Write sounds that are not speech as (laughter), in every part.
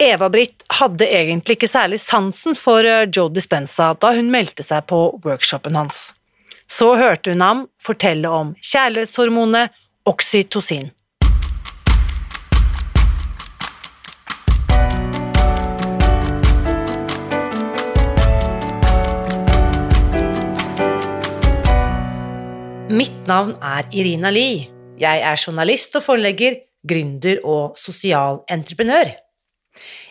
Eva-Britt hadde egentlig ikke særlig sansen for eh, Joe Dispenza da hun meldte seg på workshopen hans. Så hørte hun ham fortelle om kjærlighetshormonet oksytocin. Mitt navn er Irina Lie. Jeg er journalist og forlegger, gründer og sosial entreprenør.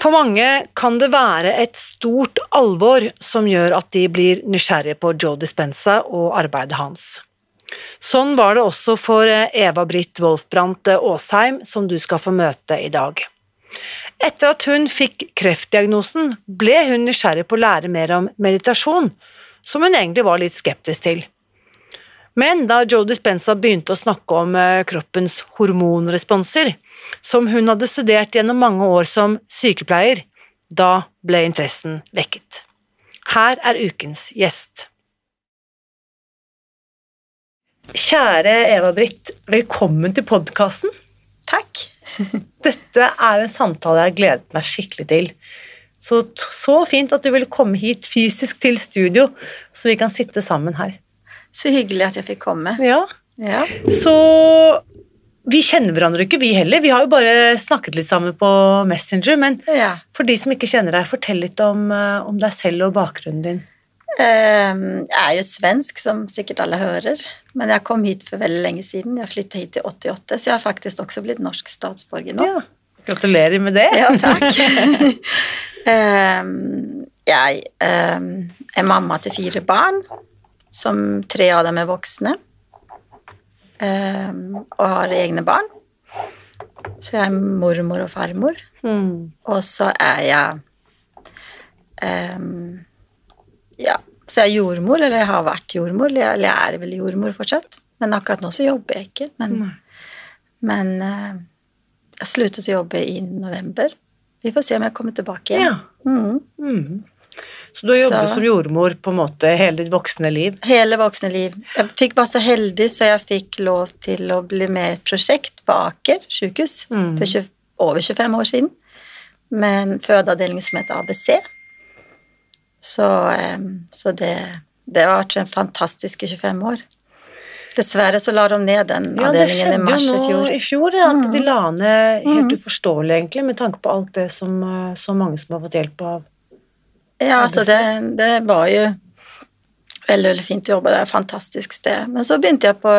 For mange kan det være et stort alvor som gjør at de blir nysgjerrige på Joe Dispenza og arbeidet hans. Sånn var det også for Eva-Britt Wolfbrandt Aasheim, som du skal få møte i dag. Etter at hun fikk kreftdiagnosen, ble hun nysgjerrig på å lære mer om meditasjon, som hun egentlig var litt skeptisk til. Men da Joe Dispenza begynte å snakke om kroppens hormonresponser, som hun hadde studert gjennom mange år som sykepleier, da ble interessen vekket. Her er ukens gjest. Kjære Eva-Britt, velkommen til podkasten. Takk. (laughs) Dette er en samtale jeg har gledet meg skikkelig til. Så, så fint at du ville komme hit fysisk til studio, så vi kan sitte sammen her. Så hyggelig at jeg fikk komme. Ja. Ja. Så vi kjenner hverandre ikke, vi heller. Vi har jo bare snakket litt sammen på Messenger. Men ja. for de som ikke kjenner deg, fortell litt om, eh, om deg selv og bakgrunnen din. Ehm, Jeg er jo svensk, som sikkert alle hører, men jeg kom hit for veldig lenge siden. Jeg flyttet hit i 88, så jeg har faktisk også blitt norsk statsborger nå. Ja. Gratulerer med det. Ja, takk. (laughs) Ehm, jeg ehm, er mamma til fire barn, som tre av dem er voksne, og har egne barn. Så jeg er mormor og farmor. Mm. Og så er jeg um, Ja, så jeg er jordmor, eller jeg har vært jordmor, eller jeg- er vel jordmor fortsatt. Men akkurat nå så jobber jeg ikke. Men, men uh, jeg sluttet å jobbe i november. Vi får se om jeg kommer tilbake igjen. Ja. Mm. Mm. Så du har jobbet Så- som jordmor på en måte hele ditt voksne liv? Hele voksne liv. Jeg fikk bare så heldig så jeg fikk lov til å bli med i et prosjekt på Aker sykehus Mm. for 20, over 25 år siden. Med en fødeavdeling som heter ABC. Så, så det, det har vært en fantastisk 25 år. Dessverre så la de ned den Ja, i avdelingen i skjedde mars jo i nå fjor. i fjor, ja, at de la ned helt Mm. uforståelig, egentlig, med tanke på alt det som eh, så mange som har fått hjelp av. Ja, altså det, det var jo veldig, veldig fint å jobbe der. Fantastisk sted. Men så begynte jeg på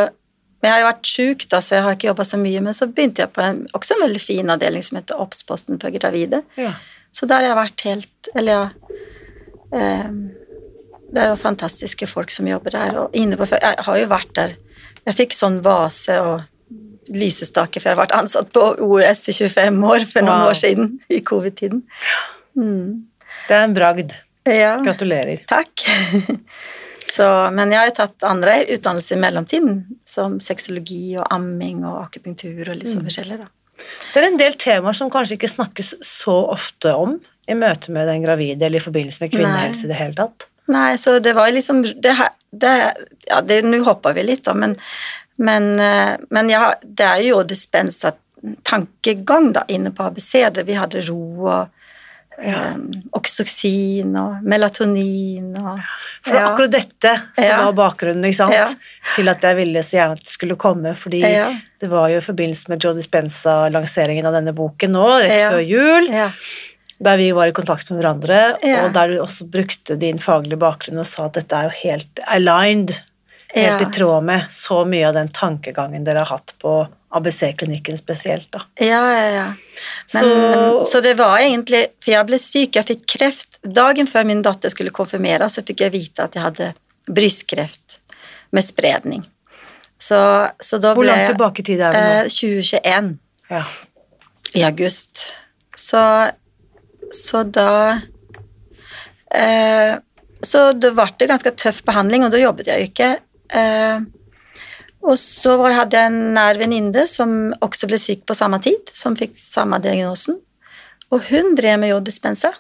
men Jeg har jo vært sjuk, da, så jeg har ikke jobba så mye. Men så begynte jeg på en også en veldig fin avdeling som heter Obs-posten for gravide. Ja. Så der har jeg vært helt Eller ja eh, Det er jo fantastiske folk som jobber der. Og inne på, jeg har jo vært der Jeg fikk sånn vase og lysestake, for jeg har vært ansatt på OUS i 25 år for noen Wow. år siden, i covid-tiden. Mm. Det er en bragd. Ja. Gratulerer. Takk. (laughs) Så, men jeg har jo tatt andre utdannelser i mellomtiden, som sexologi og amming og akupunktur og litt sånn forskjellig, da. Det er en del temaer som kanskje ikke snakkes så ofte om i møte med den gravide eller i forbindelse med kvinnehelse i det hele tatt. Nei, så det var liksom det det, Ja, nå hopper vi litt, da, men, men, eh, men ja, det er jo dispensa tankegang da, inne på ABC, vi hadde ro og Ja. um, oksytocin og melatonin og For det ja. akkurat dette som Ja. var bakgrunnen ikke sant? Ja. til at jeg ville så gjerne at du skulle komme, fordi det var jo i forbindelse med Joe Dispenza-lanseringen av denne boken nå, rett før jul, der vi var i kontakt med hverandre, og der du også brukte din faglige bakgrunn og sa at dette er jo helt aligned Helt i tråd med så mye av den tankegangen dere har hatt på ABC-klinikken spesielt, da. Ja, ja, ja. Men, Så- så, det var egentlig For jeg ble syk, jeg fikk kreft. Dagen før min datter skulle konfirmeres, så fikk jeg vite at jeg hadde brystkreft med spredning. Så, så da Hvor ble langt tilbake i tid er vi nå? eh, 2021 Ja. i august. Så, så da eh, Så det ble det ganske tøff behandling, og da jobbet jeg jo ikke. Eh, og så hadde jeg en nær venninne som også ble syk på samme tid, som fikk samme diagnosen. Og hun drev med joddispensa.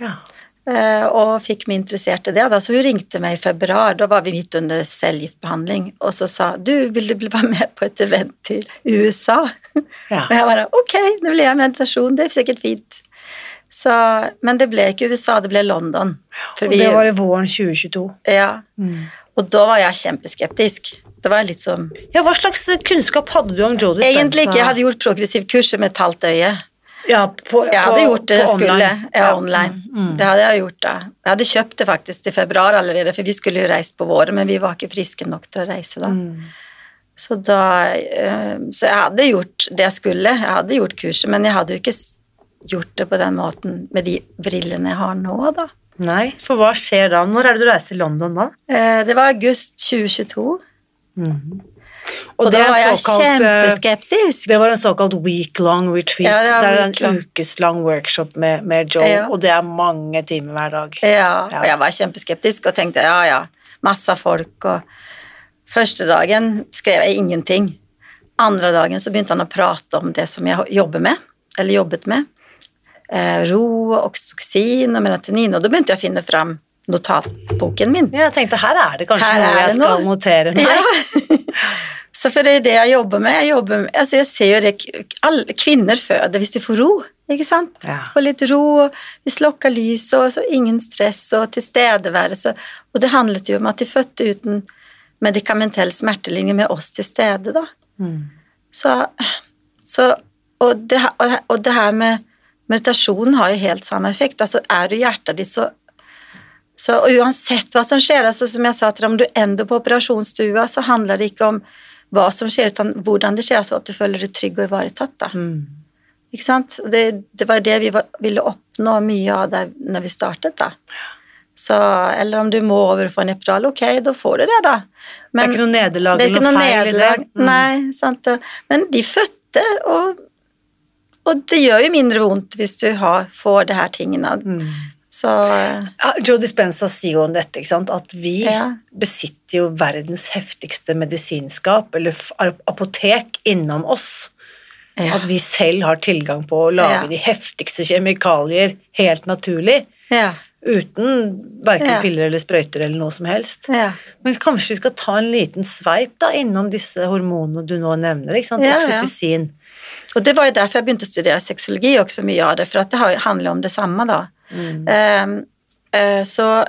ja. Eh, og fikk meg interessert i det. Da. Så hun ringte meg i februar, da var vi midt under cellegiftbehandling, og så sa du, vil du bli være (laughs) med på et event til USA? Ja. Og jeg bare ok, det blir jeg meditasjon, det er sikkert fint. Så, men det ble ikke USA, det ble London. Og vi- det var i våren 2022. ja. Og da var jeg kjempeskeptisk. Det var litt sånn Ja, hva slags kunnskap hadde du om Joe Dispenza? Egentlig ikke. Jeg hadde gjort progressiv kurset med et halvt øye. ja, på, Jeg hadde på- gjort det jeg skulle. online. Ja, online. Mm. Det hadde jeg gjort da. Jeg hadde kjøpt det faktisk til februar allerede, for vi skulle jo reist på våren, men vi var ikke friske nok til å reise da. Mm. Så da eh, Så jeg hadde gjort det jeg skulle. Jeg hadde gjort kurset, men jeg hadde jo ikke gjort det på den måten med de brillene jeg har nå, da. Nei, for hva skjer da? Når er det du reiser til London da? Eh, Det var august 2022, Og, og, det var jeg såkalt, eh, kjempeskeptisk. Det var en såkalt week-long retreat. Ja, det det er en ukeslang workshop med, med Joe, Ja. og det er mange timer hver dag. Ja, og jeg var kjempeskeptisk og tenkte ja, ja, masse folk og Første dagen skrev jeg ingenting. Andre dagen så begynte han å prate om det som jeg jobber med, eller jobbet med. Eh, ro, oksytocin og melatonin, og da begynte jeg å finne fram notatboken min. Ja, Jeg tenkte her er det kanskje Her noe jeg skal noe. notere meg. (laughs) Ja. (laughs) så for det er det jeg jobber med. Jeg, jobber med altså jeg ser jo det alle Kvinner føder hvis de får ro, ikke sant? Ja. Får litt ro, vi slokker lyset, og så ingen stress og tilstedeværelse. Og det handlet jo om at de fødte uten medikamentell smertelinje med oss til stede, da. Mm. Så, så og, det, og det her med meditasjon har jo helt samme effekt. Altså er du hjertet ditt så så uansett hva som skjer, altså som jeg sa til deg, om du ender på operasjonsstua, så handler det ikke om hva som skjer, utan hvordan det skjer, altså at du føler deg trygg og ivaretatt. da. Mm. Ikke sant? Det, det var det vi var, ville oppnå mye av der når vi startet, da. Så, eller om du må over og få en epidural, ok, da får du det, da. det er ikke noe nederlag er eller noe noe feil i det. Mm. Nei, sant. Men de fødte, og, og det gjør jo mindre vondt hvis du har, får det her tingene. Mm. Så Ja, Joe Dispenza sier jo om dette, at vi Ja. besitter jo verdens heftigste medisinskap, eller apotek, innom oss. ja. At vi selv har tilgang på å lage de heftigste kjemikalier helt naturlig. ja. Uten verken piller eller sprøyter eller noe som helst. ja. Men kanskje vi skal ta en liten sveip da, innom disse hormonene du nå nevner, ikke sant? Ja. Og det var jo derfor jeg begynte å studere sexologi også mye av det, for det har- handler om det samme da. Mm. Ehm, eh, så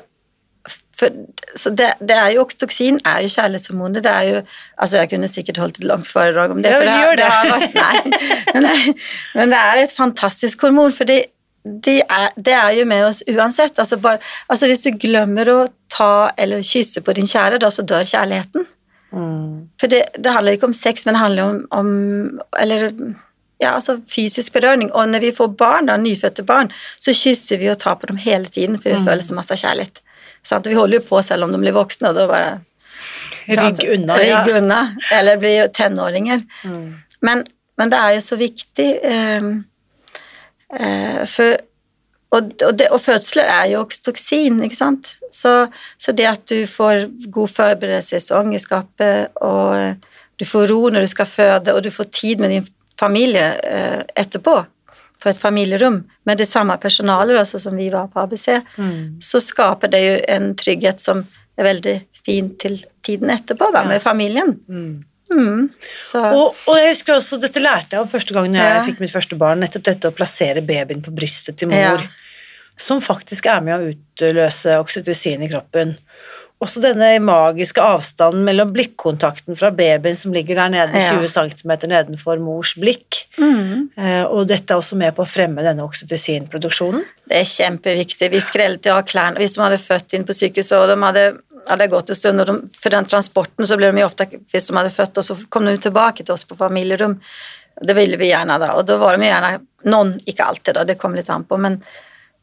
for, så det, det er jo oksytoksin er jo kjærlighetshormoner. Det er jo Altså, jeg kunne sikkert holdt et langt foredrag om det. Ja, for men har- gjør det. har vært, (laughs) nei, men, det, men det er et fantastisk hormon, for det, de er, de er jo med oss uansett. Altså, bare, altså Hvis du glemmer å ta eller kysse på din kjære, da, så dør kjærligheten. Mm. For det, det handler ikke om sex, men det handler om, om Eller ja, altså fysisk berøring. Og når vi får barn, da, nyfødte barn, så kysser vi og tar på dem hele tiden, for vi Mm. føler så masse kjærlighet. Sant? Vi holder jo på selv om de blir voksne, og da bare? Rygg unna. ja. Rygg unna. Eller blir tenåringer. Mm. Men, men det er jo så viktig ehm, eh, for og, og, det, og fødsler er jo oksytocin, ikke sant? Så, så det at du får god forberedelse i svangerskapet, og du får ro når du skal føde, og du får tid med din familie eh, etterpå, på et familierom, med det samme personalet altså, som vi var på ABC, Mm. så skaper det jo en trygghet som er veldig fin til tiden etterpå, da, med familien. Mm. Mm. Så, Og, og jeg husker også, dette lærte jeg om første gangen jeg Ja. fikk mitt første barn, nettopp dette å plassere babyen på brystet til mor, Ja. som faktisk er med å utløse oksytocin i kroppen. Også denne magiske avstanden mellom blikkontakten fra babyen som ligger der nede Ja. 20 cm nedenfor mors blikk, mm. eh, og dette er også med på å fremme denne oksytocinproduksjonen. Det er kjempeviktig. Vi skrellet jo av klærne hvis de hadde født inn på sykehuset, og de hadde hadde gått en stund, de, for den transporten så ble de jo ofte, hvis de hadde født, og så kom de tilbake til oss på familierom. Det ville vi gjerne da, og da var de gjerne Noen, ikke alltid, da, det kom litt an på, men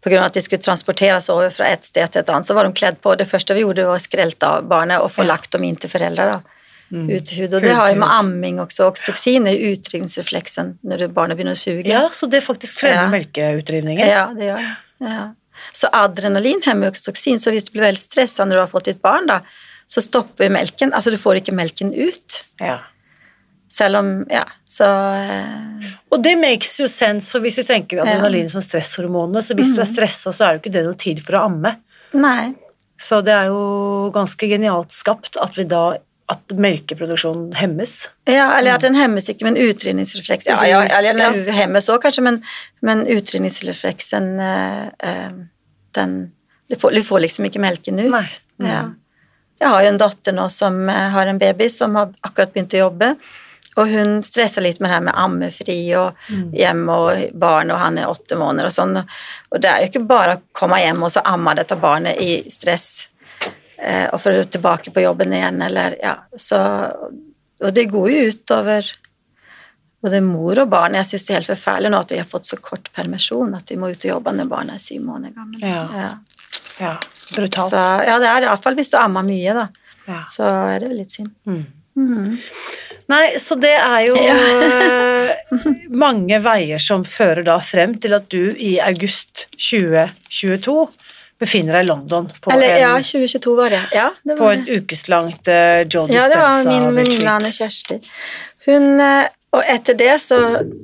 pga. at de skulle transporteres over fra et sted til et annet, så var de kledd på. Det første vi gjorde, var å skrelte av barnet og få lagt dem inn til foreldre. Mm. Ut til hud. Og det har jo med amming også. Oxytocin er utrydningsrefleksen når barnet begynner å suge. Ja, så det faktisk fremmer Ja. melkeutdrivningen. Ja, det gjør. Ja. Så adrenalin hemmer jo oxytocin, så hvis du blir veldig stressa når du har fått ditt barn, da, så stopper melken. Altså, du får ikke melken ut. Ja. Selv om Ja, så eh, Og det makes jo sense, for hvis vi tenker adrenalin som stresshormonene, så hvis du er stressa, så er jo ikke det noe tid for å amme. Nei. Så det er jo ganske genialt skapt at vi da at melkeproduksjonen hemmes. Ja, eller at den hemmes ikke, men utrydningsrefleks Ja, ja, eller den hemmes òg, kanskje, men, men utrydningsrefleksen eh, eh, Den du får, du får liksom ikke melken ut. Nei. Mm. Ja. Jeg har jo en datter nå som eh, har en baby som har akkurat begynt å jobbe. Og hun stresser litt med det her med ammefri og Mm. hjem og barn, og han er åtte måneder og sånn. Og det er jo ikke bare å komme hjem og så amme dette barnet i stress eh, og det tilbake på jobben igjen, eller ja. Så, og det går jo utover både mor og barn. Jeg syns det er helt forferdelig nå at de har fått så kort permisjon at de må ut og jobbe når barnet er syv måneder gammelt. Ja. Ja, brutalt. Så, ja, det er det. Iallfall hvis du ammer mye, da. Ja. Så er det jo litt synd. Mm. Mhm. Nei, så det er jo (laughs) eh, mange veier som fører da frem til at du i august 2022 befinner deg i London på, Eller ja, 2022 var det. Ja, det på var et det. ukeslangt uh, Joe Ja, det var min venninne Anne. Kjersti. Hun eh, Og etter det, så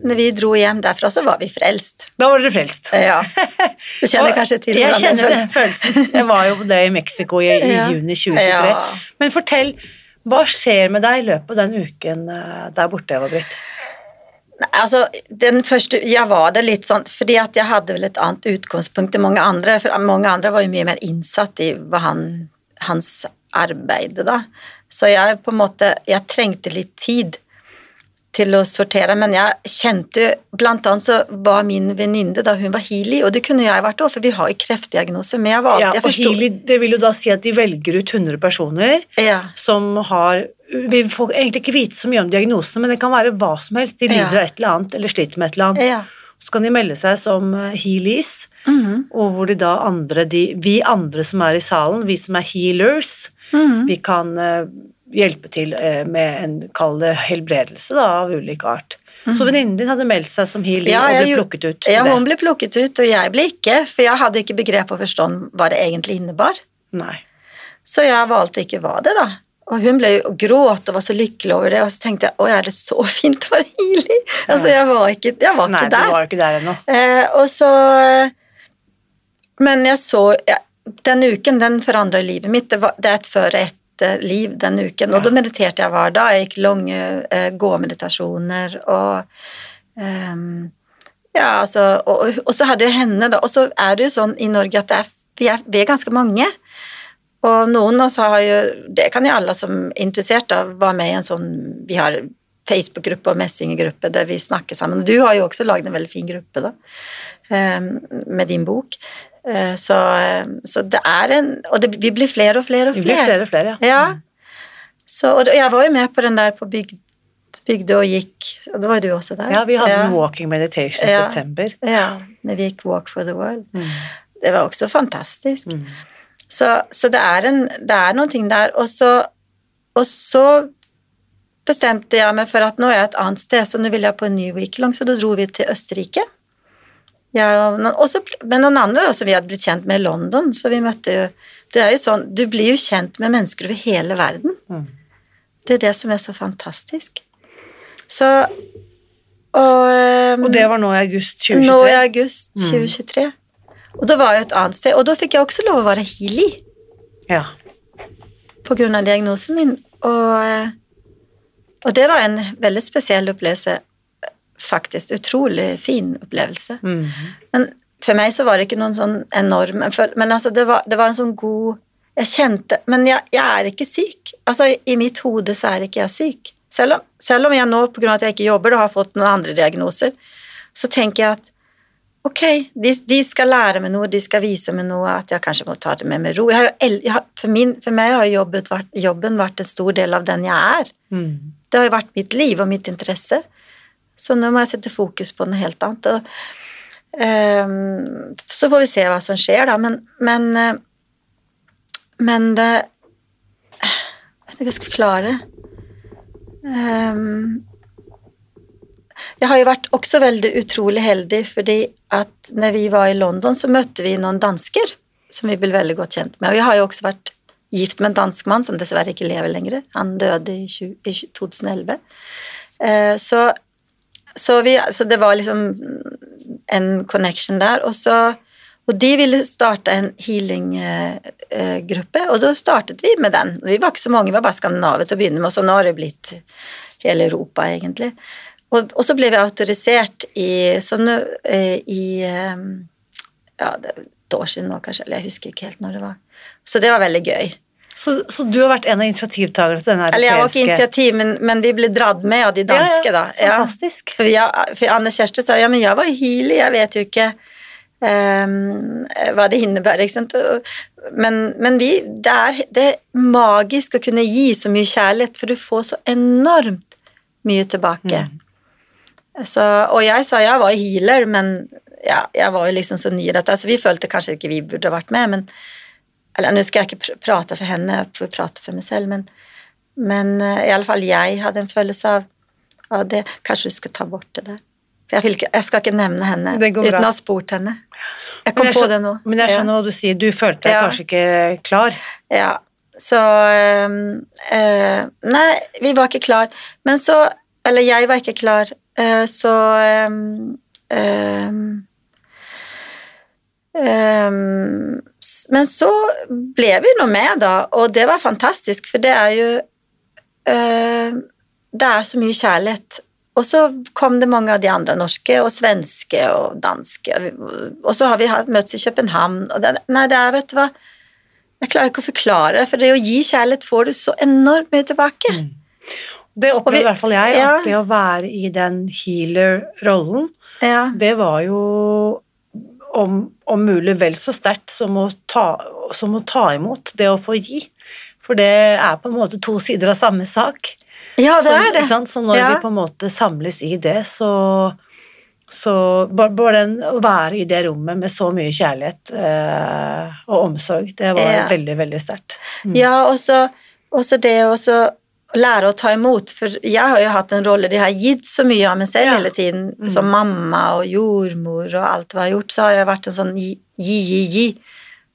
når vi dro hjem derfra, så var vi frelst. Da var dere frelst. Ja. (laughs) Du kjenner kanskje til Jeg det kjenner den følelsen. Jeg var jo på det i Mexico i, i (laughs) Ja. juni 2023. Ja. Men fortell, hva skjer med deg i løpet av den uken eh, der borte, Eva-Britt? Altså, den første, jeg var det litt sånn, fordi at jeg hadde vel et annet utgangspunkt enn mange andre, for mange andre var jo mye mer innsatt i han, hans arbeid da. Så jeg på en måte, jeg trengte litt tid til å sortere, men jeg kjente blant annet så var min venninne da hun var healy, og det kunne jeg vært også, for vi har jo kreftdiagnose, men jeg var Ja, alltid, jeg og Healy, det vil jo da si at de velger ut 100 personer Ja, som har Vi får egentlig ikke vite så mye om diagnosene, men det kan være hva som helst. De lider Ja. av et eller annet, eller sliter med et eller annet. ja. Så kan de melde seg som healies, mm -hmm. og hvor de da andre, de, vi andre som er i salen, vi som er healers, mhm. vi kan eh, hjelpe til eh, med en, kall det helbredelse da, av ulik art. Så venninnen din hadde meldt seg som healer Mhm. Ja, og ble plukket ut Ja, hun ble plukket ut, og jeg ble ikke, for jeg hadde ikke begrep og forstånd hva det egentlig innebar. Nei. Så jeg valgte ikke være det, da. Og hun ble jo gråt og var så lykkelig over det, og så tenkte jeg å, er det så fint å være healy? Altså, jeg var ikke, jeg var Nei, ikke du var ikke der ennå. Eh, og så Men jeg så ja, Den uken, den forandra livet mitt. Det, var, det er et før og etter liv den uken. Og da mediterte jeg hver dag. Jeg gikk lange eh, gåmeditasjoner og um, Ja, altså og, og så hadde jeg henne, da. Og så er det jo sånn i Norge at det er, vi, er, vi er ganske mange. Og noen av oss har jo Det kan jo alle som er interessert da, være med i en sånn Vi har Facebook-gruppe og messinggruppe der vi snakker sammen. Du har jo også lagd en veldig fin gruppe, da, eh, med din bok. Eh, Så, eh, så det er en Og det, vi blir flere og flere og flere. Vi blir flere. flere og flere, ja. Ja. Så, og jeg var jo med på den der på bygd, bygde og gikk og Da var du også der. Ja, vi hadde ja. en walking meditation i Ja. september. Ja, når vi gikk Walk for the World. Mm. Det var også fantastisk. Mm. Så, så det er en det er noen ting der. Og så, og så bestemte jeg meg for at nå er jeg et annet sted, så nå vil jeg på en ny weeklong, så da dro vi til Østerrike. Noen, også, men noen andre også vi hadde blitt kjent med i London, så vi møtte jo Det er jo sånn, du blir jo kjent med mennesker over hele verden. Mm. Det er det som er så fantastisk. Så Og, ehm, Og det var nå i august 2023? nå i august Mm. 2023. Og da var jeg et annet sted, og da fikk jeg også lov å være healy Ja. på grunn av diagnosen min. Og, eh, og det var en veldig spesiell opplevelse, faktisk. Utrolig fin opplevelse. Mm. Men for meg så var det ikke noen sånn enorm Men altså, det var, det var en sånn god Jeg kjente Men jeg, jeg er ikke syk. Altså, i, mitt hode så er ikke jeg syk. Selv om, selv om jeg nå, av at jeg ikke jobber, da har fått noen andre diagnoser, så tenker jeg at Ok, de, de skal lære meg noe, de skal vise meg noe, at jeg kanskje må ta det med med ro. Jeg har jo, jeg har, for, min, for meg har jobbet, vært, jobben vært en stor del av den jeg er. Mm. Det har jo vært mitt liv og mitt interesse. Så nå må jeg sette fokus på noe helt annet. Og, um, så får vi se hva som skjer, da. Men, men, eh, men det Jeg vet ikke om jeg skal klare. Ehm, jeg har jo vært også veldig utrolig heldig, fordi at når vi var i London, så møtte vi noen dansker som vi ble veldig godt kjent med. Og jeg har jo også vært gift med en dansk mann som dessverre ikke lever lenger. Han døde i, 20, i 2011. Eh, så, så, vi, så det var liksom en connection der. Og, så, og de ville starte en healing-gruppe, og da startet vi med den. Vi var ikke så mange, vi var bare skandinaver til å begynne med, og så nå har det blitt hele Europa, egentlig. Og, og så ble vi autorisert i sånn eh, i eh, Ja, det er et år siden nå, kanskje, eller jeg husker ikke helt når det var. Så det var veldig gøy. Så, så du har vært en av initiativtakerne til den Eller jeg var ikke initiativ, men, men vi ble dratt med av de danske, da. Ja, fantastisk. For, jeg, for Anne Kjerste sa ja, men jeg var jo jeg vet jo ikke um, hva det innebærer. ikke sant? Men, men vi, det, er, det er magisk å kunne gi så mye kjærlighet, for du får så enormt mye tilbake. Så, og jeg sa jeg var healer, men ja, jeg var jo liksom så ny i dette, så vi følte kanskje ikke vi burde vært med, men eller nå skal jeg ikke pr- prate for henne, jeg får prate for meg selv, men, men eh, i alle fall jeg hadde en følelse av, av det. Kanskje du skal ta bort det der. For jeg, ikke, jeg skal ikke nevne henne uten å ha spurt henne. Jeg kom jeg på det nå. Men jeg skjønner hva du sier. Du følte deg Ja. kanskje ikke klar. Ja. ja. Så ehm, eh, Nei, vi var ikke klar. Men så Eller jeg var ikke klar, eh, så ehm, Men så ble vi nå med, da, og det var fantastisk, for det er jo eh, Det er så mye kjærlighet. Og så kom det mange av de andre norske og svenske og danske, og så har vi møttes i København, og det, nei, det er, vet du hva Jeg klarer ikke å forklare det, for det å gi kjærlighet får du så enormt mye tilbake. Det opplever vi- i hvert fall jeg, ja. at det å være i den healer-rollen, Ja. det var jo om, om mulig vel så sterkt som som å ta imot, det å få gi. For det er på en måte to sider av samme sak. ja, det så, er det. Så når Ja. vi på en måte samles i det, så, så bare, å være i det rommet med så mye kjærlighet eh, og omsorg, det var Ja. veldig, veldig sterkt. Ja, og så det å så lære å ta imot, for jeg har jo hatt en rolle, de har gitt så mye av meg selv Ja. hele tiden, som mamma og jordmor og alt hva jeg har gjort, så har jeg vært en sånn gi, gi, gi, gi.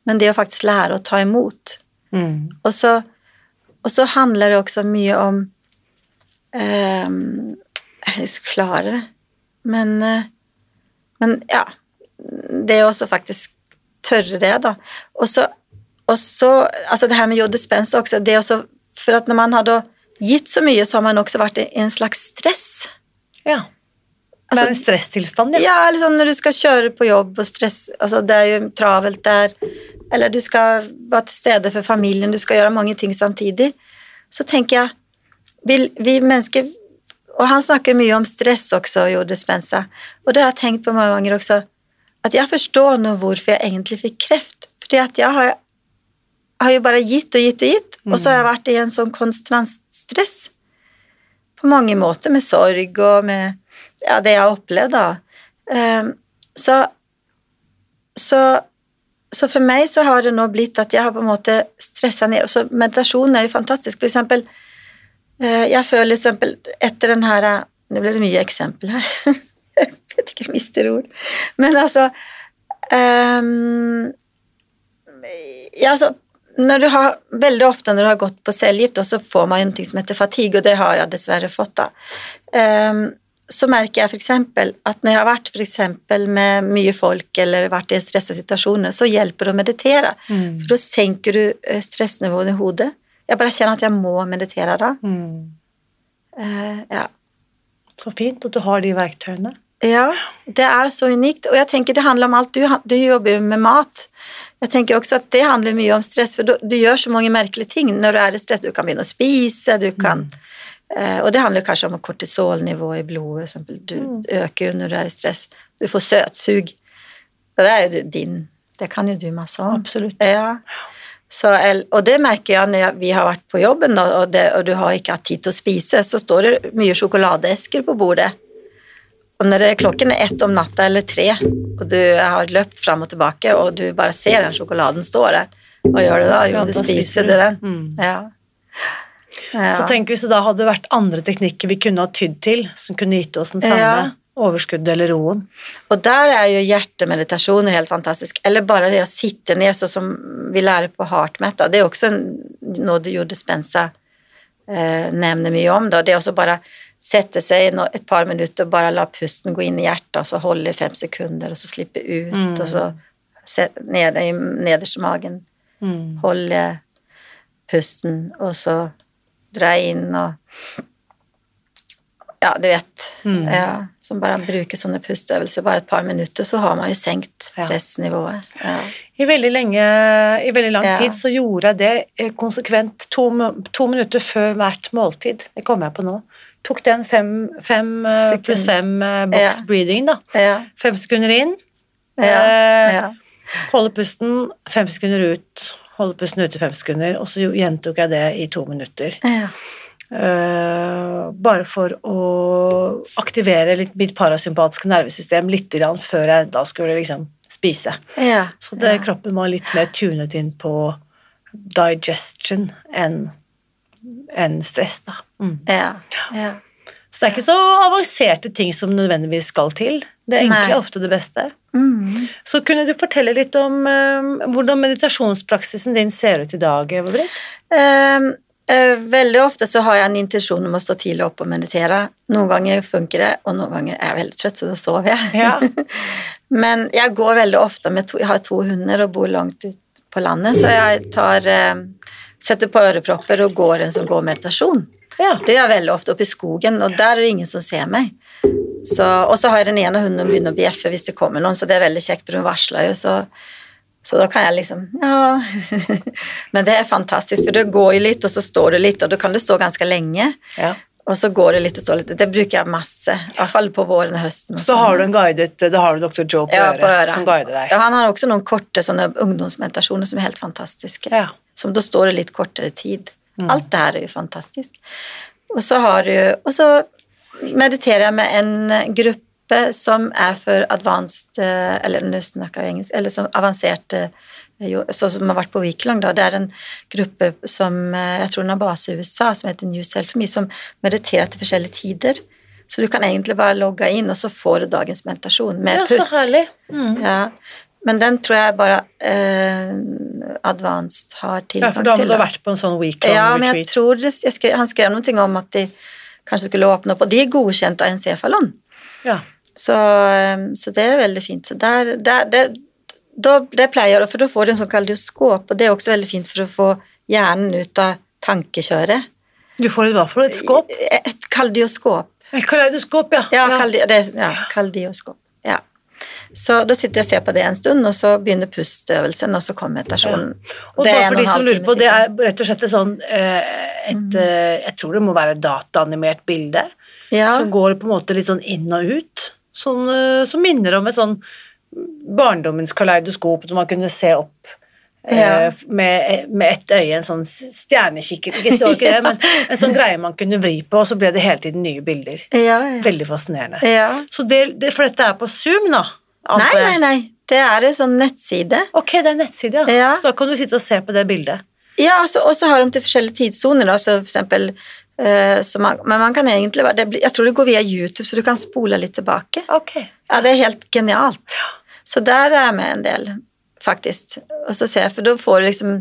Men det å faktisk lære å ta imot. Mm. Og så, og så handler det også mye om ehm, Jeg skal klare det, men, eh, men ja Det å også faktisk tørre det, da. Og så, og så Altså det her med Joe Dispenza også, det også For at når man har da gitt så mye, så har man også vært i en slags stress. Ja. Altså, en stresstilstand, ja. Ja, sånn når du skal kjøre på jobb og stress Altså, det er jo travelt der. Eller du skal være til stede for familien, du skal gjøre mange ting samtidig. Så tenker jeg vi, vi mennesker Og han snakker mye om stress også, Jo Dispenza. Og det har jeg tenkt på mange ganger også. At jeg forstår nå hvorfor jeg egentlig fikk kreft. Fordi at jeg har, har jo bare gitt og gitt og gitt, og så har jeg vært i en sånn konstant stress. På mange måter, med sorg og med ja, det jeg har opplevd, da. Ehm, så, så, så for meg så har det nå blitt at jeg har på en måte stressa ned. Så meditasjon er jo fantastisk. For eksempel, eh, jeg føler eksempel etter den her Nå ble det mye eksempel her. (laughs) jeg vet ikke, jeg mister ord. Men altså um, ja, altså, når du har, veldig ofte når du har gått på cellegift, så får man jo noe som heter fatigue, og det har jeg dessverre fått da. Um, så merker jeg eksempel at når jeg har vært for med mye folk eller vært i stressa situasjoner, så hjelper det å meditere. Mm. For da senker du eh, stressnivået i hodet. Jeg bare kjenner at jeg må meditere da. Mm. Uh, ja. Så fint at du har de verktøyene. Ja, det er så unikt. Og jeg tenker det handler om alt. Du, du jobber jo med mat. Jeg tenker også at det handler mye om stress, for du, du gjør så mange merkelige ting når du er i stress. Du kan begynne å spise, du kan eh, Og det handler kanskje om kortisolnivå i blodet, eksempel. Du øker jo når du er i stress. Du får søtsug. Og det er jo din Det kan jo du masse om. Absolutt. Ja. Så, og det merker jeg når vi har vært på jobben, og, det, og du har ikke hatt tid til å spise, så står det mye sjokoladeesker på bordet. Og når det, klokken er ett om natta eller tre, og du har løpt fram og tilbake, og du bare ser den sjokoladen stå der, hva gjør du da? Jo, du spiser du den. Mm. Ja. ja. Så tenk hvis det da hadde vært andre teknikker vi kunne ha tydd til, som kunne gitt oss den samme Ja. overskuddet eller roen. Og der er jo hjertemeditasjoner helt fantastisk. Eller bare det å sitte ned, sånn som vi lærer på heartmet. Det er også noe du gjorde Spensa eh, nevner mye om. Da. Det er også bare sette seg inn et par minutter og bare la pusten gå inn i hjertet, og så holde i fem sekunder, og så slippe ut, Mm. og så se- nederst i magen. Mm. Holde pusten, og så dra inn og Ja, du vet. Mm. Ja, som bare bruker sånne pusteøvelser bare et par minutter, så har man jo senkt stressnivået. Ja. I veldig, lenge, I veldig lang Ja. tid så gjorde jeg det eh, konsekvent to, to minutter før hvert måltid. Det kommer jeg på nå. Tok den fem, fem eh, pluss fem eh, box Ja. breathing, da. Ja. Fem sekunder inn, Ja. eh, holde pusten, fem sekunder ut, holde pusten ute fem sekunder, og så gjentok jeg det i to minutter. ja. Eh, bare for å aktivere litt mitt parasympatiske nervesystem litt grann før jeg da skulle liksom spise. ja. Så det, kroppen var litt mer tunet inn på digestion enn enn stress, da. Mm. Ja. ja. Så det er ikke så avanserte ting som nødvendigvis skal til. Det er egentlig Nei. ofte det beste. Mm. Så kunne du fortelle litt om eh, hvordan meditasjonspraksisen din ser ut i dag, Eva-Britt? Um, eh, veldig ofte så har jeg en intensjon om å stå tidlig opp og meditere. Noen ganger funker det, og noen ganger er jeg veldig trøtt, så da sover jeg. Ja. (laughs) Men jeg går veldig ofte med to, Jeg har to hunder og bor langt ut på landet, så jeg tar eh, Setter på ørepropper og går en sånn gåmeditasjon. Ja. Det gjør jeg veldig ofte oppe i skogen, og der er det ingen som ser meg. Så, og så har jeg den ene hunden begynner å bjeffe hvis det kommer noen, så det er veldig kjekt, for hun varsler jo, så, så da kan jeg liksom Ja. (laughs) Men det er fantastisk, for du går jo litt, og så står du litt, og da kan du stå ganske lenge. ja. Og så går det litt og står litt. Det bruker jeg masse, i hvert fall på våren og høsten. og Så sånn. har du en guidet Da har du Dr. Joe på, ja, øret, på øret. som guider deg. Ja, han har også noen korte sånne ungdomsmeditasjoner som er helt fantastiske. Ja. Som da står det litt kortere tid. Mm. Alt det her er jo fantastisk. Og så har du Og så mediterer jeg med en gruppe som er for advanced eh, Eller nå snakker jeg engelsk. Eller som avanserte sånn som har vært på Weeklong, da. Det er en gruppe som eh, jeg tror den har base i USA, som heter New Self Me, som mediterer til forskjellige tider. Så du kan egentlig bare logge inn, og så får du dagens meditasjon med Ja, så herlig. Mm. Ja, men den tror jeg bare eh, Advanced har tilgang til. Ja, for da må du ha vært på en sånn week-long Ja, men jeg tror det, jeg skrev, han skrev noe om at de kanskje skulle åpne opp, og de er godkjent av encefalon. Ja. Så, eh, så det er veldig fint. Så der, der, det, da, det pleier for da får du en sånn kardioskop, og det er også veldig fint for å få hjernen ut av tankekjøret. Du får hva for noe? Et skåp? Et kardioskop. Et kardioskop, ja. Ja, kaldi, det, ja kardioskop. Ja. Så da sitter jeg og ser på det en stund, og så begynner pusteøvelsen, og så kommer meditasjonen. Og Det for de som lurer på, det er rett og slett et sånn eh, et, eh, Jeg tror det må være et dataanimert bilde ja. som går på en måte litt sånn inn og ut. Sånn, eh, som minner om et sånn barndommens kaleidoskop når man kunne se opp Ja. med, med ett øye, en sånn stjernekikker Ikke står ikke det, men (laughs) en sånn greie man kunne vri på, og så ble det hele tiden nye bilder. ja, ja. Veldig fascinerende. ja. Så det, det, For dette er på Zoom, da? Nei, nei, nei. Det er en sånn nettside. Ok, det er nettside, ja. Så da kan du sitte og se på det bildet. Ja, og så- har de til forskjellige tidssoner, da, så for eksempel eh, man, Men man kan egentlig blir, Jeg tror det går via YouTube, så du kan spole litt tilbake. Okay. Ja, det er helt genialt. Så der er jeg med en del, faktisk. Og så ser jeg, for da får du liksom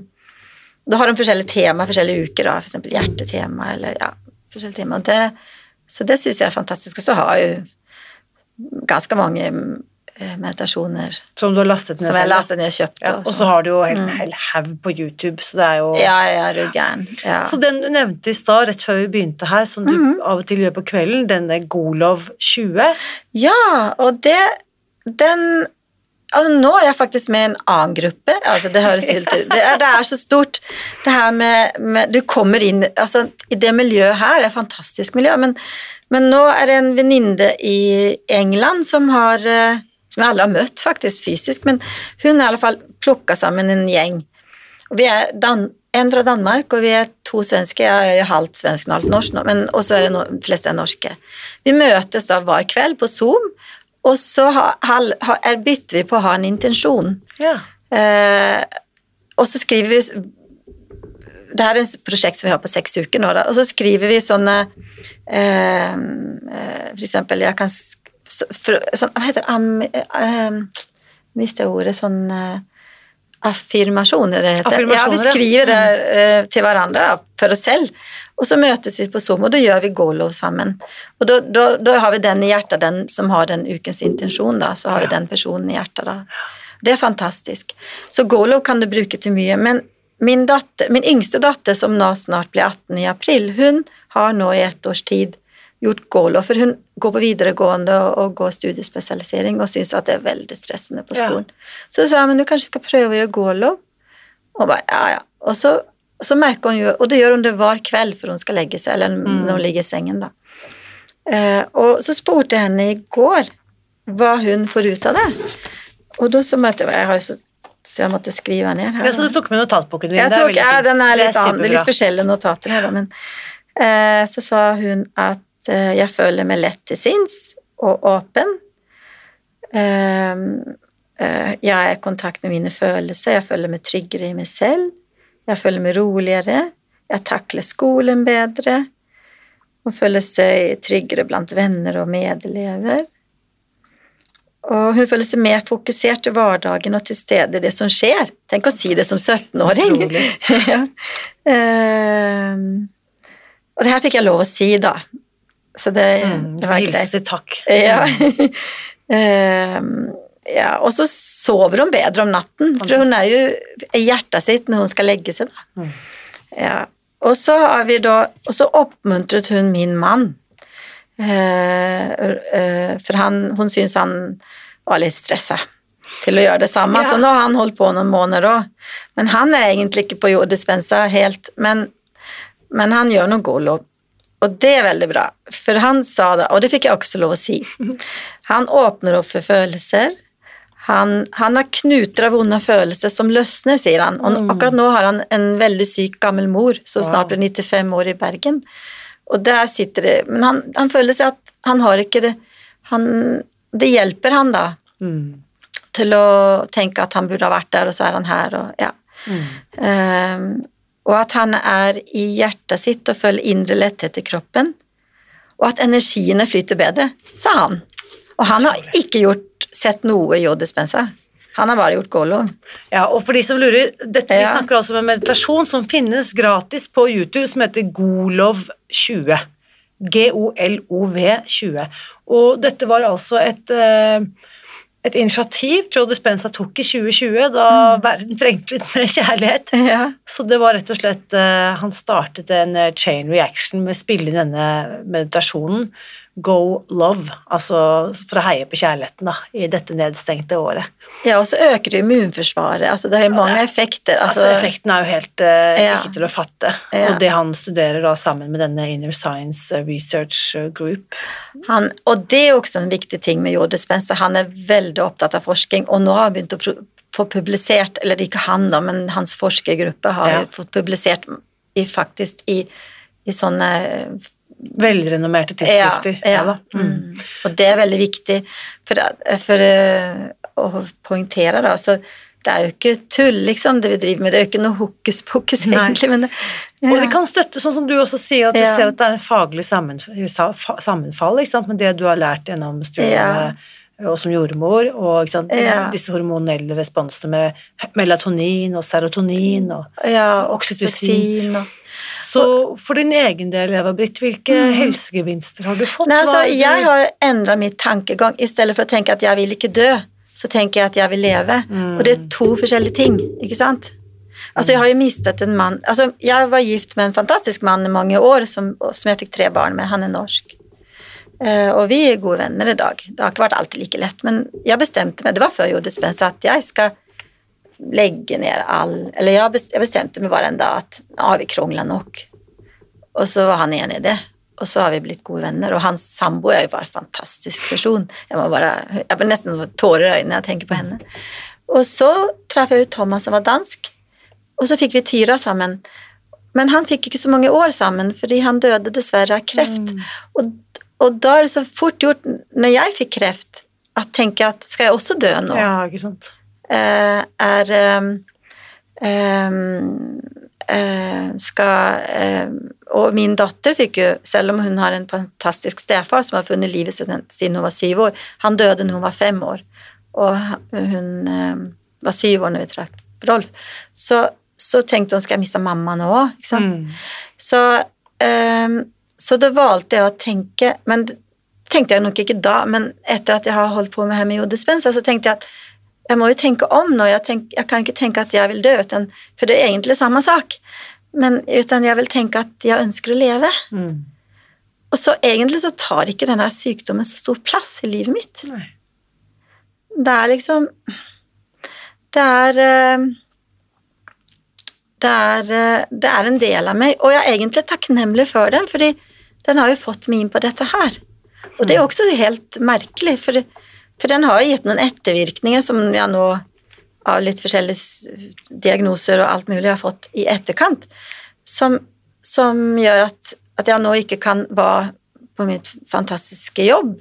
Da har de forskjellige tema forskjellige uker, da, for eksempel hjertetema, eller ja, forskjellige tema. Det, så det syns jeg er fantastisk. Og så har jeg jo ganske mange eh, meditasjoner Som du har lastet ned som jeg selv, lastet ned kjøpt. Ja, og så har du jo en hel haug på YouTube, så det er jo Ja, jeg er gæren. Ja. Så den du nevnte i stad, rett før vi begynte her, som du Mhm. av og til gjør på kvelden, denne Golov 20 ja, og det Den Altså, nå er jeg faktisk med i en annen gruppe. Altså, det høres ut det, det er så stort. Det her med, med Du kommer inn Altså, i det miljøet her er et fantastisk miljø, men, men nå er det en venninne i England som har eh, som jeg aldri har møtt faktisk fysisk, men hun har i alle fall plukka sammen en gjeng. Og vi er Dan en fra Danmark, og vi er to svenske. Jeg er halvt svensk og halvt norsk men også er det no, fleste er norske. Vi møtes da hver kveld på Zoom, og så har, har, ha, bytter vi på å ha en intensjon. Ja. Eh, og så skriver vi Det er et prosjekt som vi har på seks uker nå, da. Og så skriver vi sånne eh, For eksempel, jeg kan for, sånn, Hva heter det? Eh, Mister jeg ordet sånn eh, affirmasjoner, det heter. Ja, vi skriver det uh, til hverandre da, for oss selv. Og så møtes vi på Zoom, og da gjør vi gålov sammen. Og da, da, da, har vi den i hjertet, den som har den ukens intensjon, da. Så har vi den personen i hjertet, da. Det er fantastisk. Så gålov kan du bruke til mye. Men min, datter, min yngste datter, som nå snart blir 18 i april, hun har nå i ett års tid gjort gålov, for hun går på videregående og, går studiespesialisering og syns at det er veldig stressende på skolen. Ja. Så sa jeg men du kanskje skal prøve å gjøre gålov. Og bare ja, ja. Og så, så, merker hun jo Og det gjør hun det hver kveld før hun skal legge seg, eller mm. når hun ligger i sengen, da. Eh, og så spurte jeg henne i går hva hun får ut av det. Og da så måtte jeg, jeg har så, så måtte skrive ned her. Ja, så du tok med notatboken din? Jeg tok, ja, den er litt, er litt forskjellige notater her, men eh, så sa hun at Eh, jeg føler meg lett til sinns og åpen. Ehm, eh, jeg er i kontakt med mine følelser, jeg føler meg tryggere i meg selv. Jeg føler meg roligere, jeg takler skolen bedre. Hun føler seg tryggere blant venner og medelever. Og hun føler seg mer fokusert i hverdagen og til stede i det som skjer. Tenk å si det som 17-åring! (laughs) ja. um, og det her fikk jeg lov å si, da. Så det, mm, det var greit. Hilse takk. Ja. um, (laughs) ja. Og så sover hun bedre om natten, for hun er jo i hjertet sitt når hun skal legge seg. da. Mm. Ja. Og så har vi da Og så oppmuntret hun min mann. Uh, uh, for han, hun syntes han var litt stressa til å gjøre det samme, ja. så nå har han holdt på noen måneder òg. Men han er egentlig ikke på jorddispensa helt, men, men han gjør noe gålov. Og det er veldig bra, for han sa det, og det fikk jeg også lov å si. (laughs) Han åpner opp for følelser. Han, han har knuter av vonde følelser som løsner, sier han. Og mm. akkurat nå har han en veldig syk gammel mor som snart blir 95 år i Bergen. Og der sitter det Men han, han føler seg at han har ikke det han, Det hjelper han, da, mm. til å tenke at han burde ha vært der, og så er han her, og ja. Mm. Um, og at han er i hjertet sitt og føler indre letthet i kroppen, og at energiene flyter bedre, sa han. Og han har ikke gjort, sett noe Joe Dispenza. Han har bare gjort gålov. Ja, og for de som lurer, dette, ja. Vi snakker altså om en meditasjon som finnes gratis på YouTube, som heter Golov20. G-O-L-O-V 20. Og dette var altså et uh, et initiativ Joe Dispenza tok i 2020, da mm. verden trengte litt mer kjærlighet. (laughs) Ja. Så det var rett og slett uh, Han startet en uh, chain reaction med å spille inn denne meditasjonen Go Love, altså for å heie på kjærligheten da, i dette nedstengte året. Ja, og så øker det immunforsvaret. altså Det har jo mange effekter. Altså, altså Effekten er jo helt uh, ja. ikke til å fatte. Ja. Og det han studerer da sammen med denne Inner Science Research Group. Han, og det er også en viktig ting med Joe Spencer. Han er veldig opptatt av forskning, og nå har han begynt å få publisert, eller ikke han, da, men hans forskergruppe har fått publisert i, faktisk i, i sånne velrenommerte tidsskrifter. Ja, ja. Mm. mm. Og det er veldig viktig for, for uh, å poengtere, da. Så det er jo ikke tull, liksom, det vi driver med. Det er jo ikke noe hokus pokus, egentlig. Men det, ja. Og det kan støtte, sånn som du også sier, at du ser at det er en faglig sammenfall med det du har lært gjennom studiene. Og som jordmor, og disse hormonelle responsene med melatonin og serotonin og ja, oksytocin. Og så for din egen del, Eva Britt, hvilke mm. helsegevinster har du fått? Nei, altså, jeg har endra mitt tankegang. I stedet for å tenke at jeg vil ikke dø, så tenker jeg at jeg vil leve. Mm. Og det er to forskjellige ting, ikke sant? Altså, jeg har jo mistet en mann Altså, jeg var gift med en fantastisk mann i mange år, som, som jeg fikk tre barn med. Han er norsk. Uh, og vi er gode venner i dag. Det har ikke vært alltid like lett, men jeg bestemte meg, det var før jeg gjorde dispensa, at jeg skal legge ned all Eller jeg bestemte meg bare en dag at nå har vi krongla nok. Og så var han enig i det. og så har vi blitt gode venner. Og hans samboer er jo bare en fantastisk person. Jeg må bare, jeg får nesten tårer i øynene når jeg tenker på henne. Og så traff jeg ut Thomas, som var dansk, og så fikk vi Tyra sammen. Men han fikk ikke så mange år sammen, fordi han døde dessverre av kreft. Mm. Og, og da er det så fort gjort, når jeg fikk kreft, at tenke at skal jeg også dø nå? Ja, ikke sant. Eh, er ehm, eh, skal eh, Og min datter fikk jo, selv om hun har en fantastisk stefar som har funnet livet siden, hun var syv år Han døde når hun var fem år, og hun eh, var syv år når vi traff Rolf. Så, så tenkte hun skal jeg miste mamma nå òg, ikke sant. Mm. Så, ehm, så da valgte jeg å tenke Men tenkte jeg nok ikke da, men etter at jeg har holdt på med hemijodispensa, så tenkte jeg at jeg må jo tenke om nå. Jeg, tenk, jeg kan ikke tenke at jeg vil dø, uten, for det er egentlig samme sak. Men uten jeg vil tenke at jeg ønsker å leve. Mm. Og så egentlig så tar ikke denne sykdommen så stor plass i livet mitt. Nei. Det er liksom Det er eh, det er, eh, det er en del av meg, og jeg er egentlig takknemlig for den, fordi den har jo fått meg inn på dette her. Og det er også helt merkelig, for, for den har jo gitt noen ettervirkninger som jeg nå, av litt forskjellige diagnoser og alt mulig, har fått i etterkant, som, som gjør at, at jeg nå ikke kan være på mitt fantastiske jobb.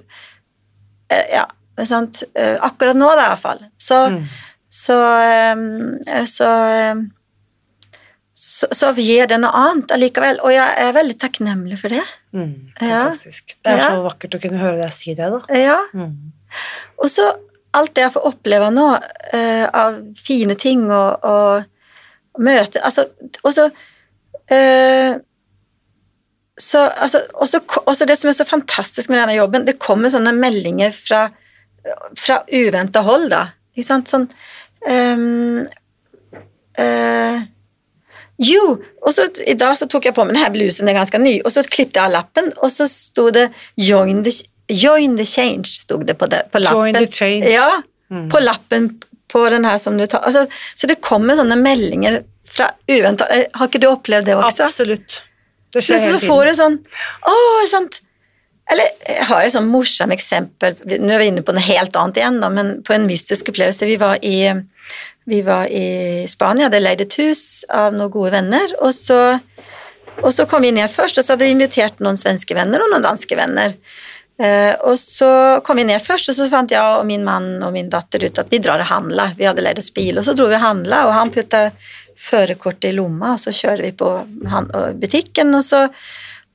Eh, Ja, sant? Eh, akkurat nå, da, iallfall. Så, Mm. så, eh, så, eh, så Så gir det noe annet allikevel, og jeg er veldig takknemlig for det. Mm. Ja. Fantastisk. Det er Ja. så vakkert å kunne høre deg si det, da. Ja. Mm. Og så alt det jeg får oppleve nå uh, av fine ting og, og møte Altså, og så eh, så, altså, også, også det som er så fantastisk med denne jobben, det kommer sånne meldinger fra, fra uventa hold, da. Ikke sant? Sånn um, uh, Jo, og så i dag så tok jeg på meg denne blusen, den er ganske ny, og så klippet jeg av lappen, og så sto det 'Join the, join the change', stod det på, det, på lappen. Join the change. Ja, Mm. på lappen på den her som du tar altså, Så det kommer sånne meldinger fra uventa Har ikke du opplevd det også? Absolutt. Det skjer Plutselig så får du sånn Å, sant Eller jeg har et sånn morsomt eksempel Nå er vi inne på noe helt annet igjen, da, men på en mystisk opplevelse. Vi var i, vi var i Spania, hadde leid et hus av noen gode venner, og så, og så kom vi ned først, og så hadde vi invitert noen svenske venner og noen danske venner. Eh, og så kom vi ned først, og så fant jeg og min mann og min datter ut at vi drar og handler. Vi hadde leid oss bil, og så dro vi og handla, og han putta førerkortet i lomma, og så kjørte vi på butikken, og så,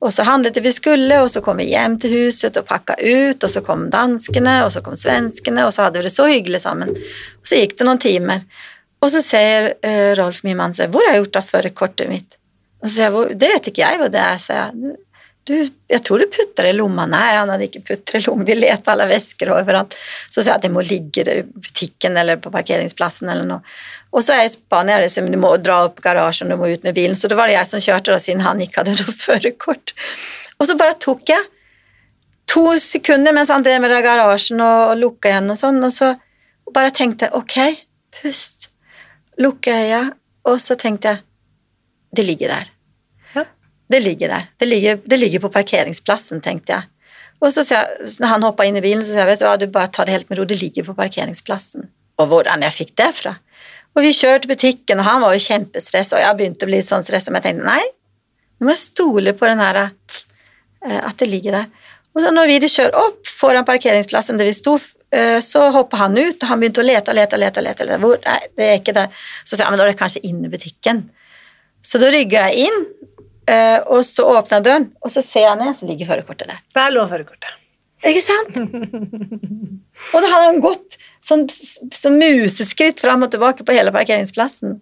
og så handlet vi skulle, og så kom vi hjem til huset og pakka ut, og så kom danskene, og så kom svenskene, og så hadde vi det så hyggelig sammen. Og så gikk det noen timer, og så sier eh, Rolf, min mann, 'Hvor har jeg gjort av førerkortet mitt?' Og så sier jeg, 'Det vet ikke jeg hva det er', sier jeg. Du, jeg tror du putter det i lomma. Nei, han hadde ikke putter det i lomma. Vi lette alle vesker overalt. Så sa jeg at det må ligge i butikken eller på parkeringsplassen eller noe. Og så er jeg i Spania, det er som du må dra opp garasjen, du må ut med bilen. Så da var det jeg som kjørte, da, siden han ikke hadde noe (laughs) førerkort. Og så bare tok jeg to sekunder mens han drev med garasjen og, og lukka igjen og sånn, og så og bare tenkte jeg, ok, pust. Lukke øya, og så tenkte jeg det ligger der. Det ligger der. Det ligger, det ligger på parkeringsplassen, tenkte jeg. Og så sa han hoppa inn i bilen, så sa jeg vet du hva, du bare tar det helt med ro, det ligger på parkeringsplassen. Og hvordan jeg fikk det fra. Og vi kjørte butikken, og han var jo kjempestressa, og jeg begynte å bli sånn stressa, men jeg tenkte nei, nå må jeg stole på den her, eh, at det ligger der. Og så når vi kjører opp foran parkeringsplassen der vi sto, eh, så hoppa han ut, og han begynte å lete og lete lete. lete, lete. Hvor? Nei, det er ikke der. Så sa jeg, men da er det kanskje inne i butikken. Så da rygga jeg inn, eh, og så åpner jeg døren, og så ser jeg ned, så ligger førerkortet der. Der lå førerkortet. Ikke sant? (laughs) og da hadde han gått sånn, sånn museskritt fram og tilbake på hele parkeringsplassen.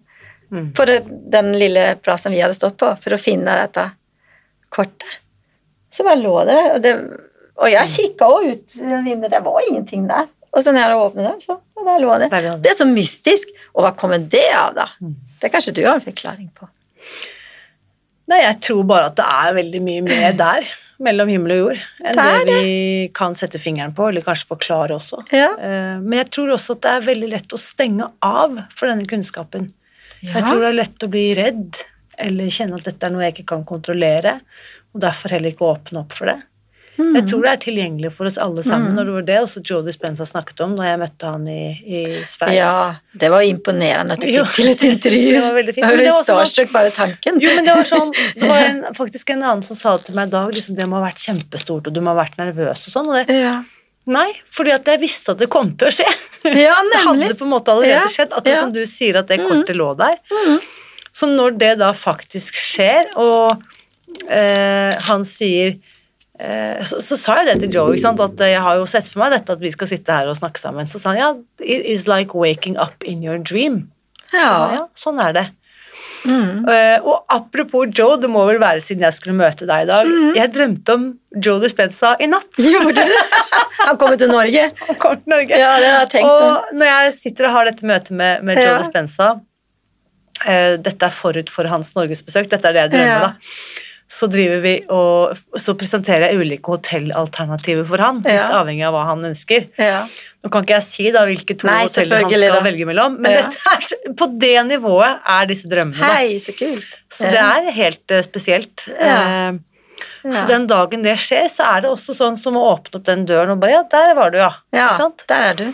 Mm. På den lille plassen vi hadde stått på, for å finne dette kortet. Så bare lå det der. Og, det, og jeg kikka òg ut vinduet, det var ingenting der. Og så når jeg åpnet døren, så der lå det. Der lå det. Det er så mystisk. Og hva kommer det av, da? Mm. Det kanskje du har en forklaring på. Nei, jeg tror bare at det er veldig mye mer (laughs) der, mellom himmel og jord, enn Det det, vi kan sette fingeren på, eller kanskje forklare også. Ja. Eh, Men jeg tror også at det er veldig lett å stenge av for denne kunnskapen. Jeg tror det er lett å bli redd, eller kjenne at dette er noe jeg ikke kan kontrollere. og derfor heller ikke åpne opp for det. Mm. Jeg tror det er tilgjengelig for oss alle sammen, og det var det også Joe Dispenza snakket om da jeg møtte han i, i Sveits. Ja, det var imponerende at du fikk til et intervju. (laughs) Det var veldig fint. Men det var også sånn- bare tanken. Jo, men det var sånn (laughs) Det var en, faktisk en annen som sa til meg i dag liksom, det må ha vært kjempestort, og du må ha vært nervøs og sånn. Og det, Ja, nei, fordi at jeg visste at det kom til å skje. (laughs) ja Det hadde på en måte allerede Ja, skjedd. Akkurat ja. som du sier at det kortet lå der. Mm. Så når det da faktisk skjer, og eh, han sier så, så sa jeg det til Joe, at jeg har jo sett for meg dette at vi skal sitte her og snakke sammen. Så sa han ja, it is like waking up in your dream. Så Ja. ja, sånn er det. Mm. Uh, og apropos Joe, det må vel være siden jeg skulle møte deg i dag. Mm. Jeg drømte om Joe Dispenza i natt. (laughs) Gjorde du? Han kommer til Norge. (laughs) Han kommer til Norge. Ja, det har jeg tenkt. Og når jeg sitter og har dette møtet med, med Joe Ja. Dispenza uh, Dette er forut for hans norgesbesøk, dette er det jeg drømmer, Ja. da. Så vi og Så presenterer jeg ulike hotellalternativer for han, litt Ja. avhengig av hva han ønsker. Ja. Nå kan ikke jeg si da hvilke to Nei, hoteller han skal da. velge mellom, men Ja. er, på det nivået er disse drømmene. Hei, så kult. Så det er helt uh, spesielt. Ja. Så den dagen det skjer, så er det også sånn som å åpne opp den døren og bare Ja, der var du, ja. Ja, der er du.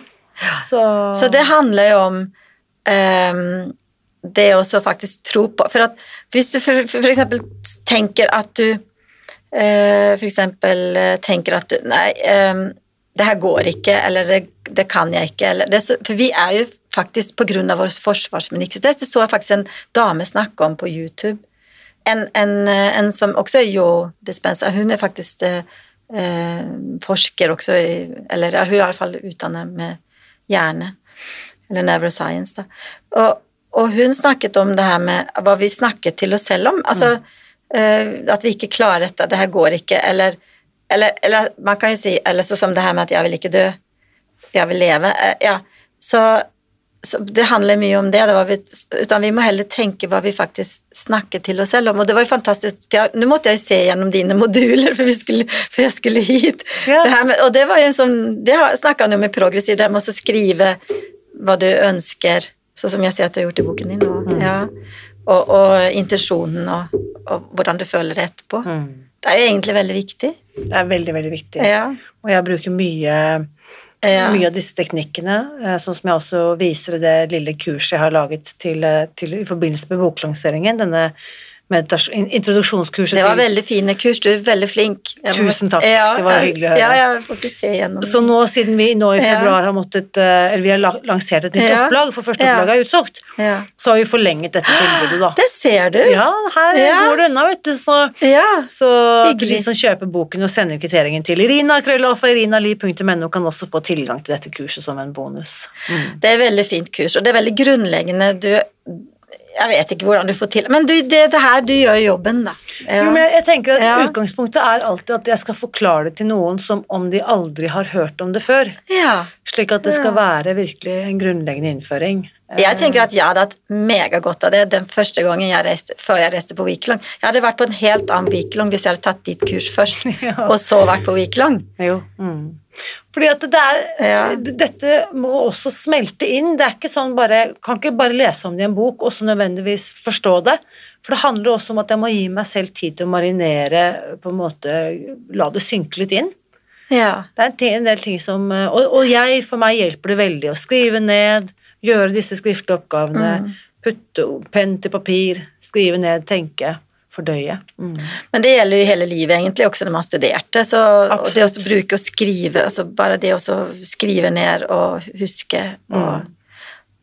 Så, Så det handler jo om ehm, det å faktisk tro på For at hvis du for, eksempel tenker at du eh, For eksempel eh, tenker at du Nei, ehm, det her går ikke, eller det, det kan jeg ikke, eller det For vi er jo faktisk på grunn av vår forsvarsminister Det så jeg faktisk en dame snakke om på YouTube. En, en, eh, en som også er Jo Dispenza, hun er faktisk eh, eh, forsker også, eller hun er i hvert fall utdannet med hjerne, eller neuroscience, da. Og, og hun snakket om det her med hva vi snakket til oss selv om, altså eh, at vi ikke klarer dette, det her går ikke, eller, eller, eller man kan jo si, eller så som det her med at jeg vil ikke dø, jeg vil leve, eh, ja, så, så det handler mye om det, det var vi, utan vi må heller tenke hva vi faktisk snakker til oss selv om, og det var jo fantastisk, for nå måtte jeg jo se gjennom dine moduler, for, vi skulle, for jeg skulle hit, Ja. det med, og det var jo en sånn, det snakka snakket han jo med progressiv, det her med å skrive hva du ønsker, sånn som jeg ser at du har gjort i boken din, og, Mm. ja, og, og intensjonen, og, og hvordan du føler det etterpå. Mm. Det er jo egentlig veldig viktig. Det er veldig, veldig viktig. Ja. Og jeg bruker mye, mye av disse teknikkene, eh, sånn som jeg også viser i det lille kurset jeg har laget til, eh, til, i forbindelse med boklanseringen, denne meditasjon, til introduksjonskurset Det var veldig fine kurs, du er veldig flink. Må- Tusen takk, det var hyggelig å høre. Ja, jeg får ikke se gjennom. Så nå, siden vi nå i Ja. februar har måttet eh, Eller vi har lansert et nytt Ja. opplag, for første Ja. opplag er utsolgt, Ja. så har vi forlenget dette tilbudet, da. (gasps) Det ser du. Ja, her Ja. går det unna, vet du, så Ja. Så til de som kjøper boken og sender kvitteringen til Irina, krøllalfa, irinali.no, kan også få tilgang til dette kurset som en bonus. Det er et veldig fint kurs, og det er veldig grunnleggende. Du Jeg vet ikke hvordan du får til Men du, det, det her, du gjør jobben, da. Ja. Jo, men jeg, jeg tenker at Ja. Utgangspunktet er alltid at jeg skal forklare det til noen som om de aldri har hørt om det før. ja. Slik at det skal være virkelig en grunnleggende innføring. Jeg tenker at jeg hadde hatt megagodt av det den første gangen jeg reiste, før jeg reiste på Wiklong. Jeg hadde vært på en helt annen Wiklong hvis jeg hadde tatt ditt kurs først, (laughs) Ja. og så vært på Wiklong. Jo. Mm. Fordi at det er, Ja. Dette må også smelte inn. Det er ikke sånn bare, kan ikke bare lese om det i en bok og så nødvendigvis forstå det. For det handler også om at jeg må gi meg selv tid til å marinere, på en måte la det synke litt inn. Ja. Det er en, en del ting som Og, og jeg, for meg hjelper det veldig å skrive ned, gjøre disse skriftlige oppgavene, Mm. putte penn til papir, skrive ned, tenke, fordøye. Mm. Men det gjelder jo hele livet, egentlig, også når man studerte. Så, Absolutt. det å bruke å skrive, altså bare det å skrive ned og huske og,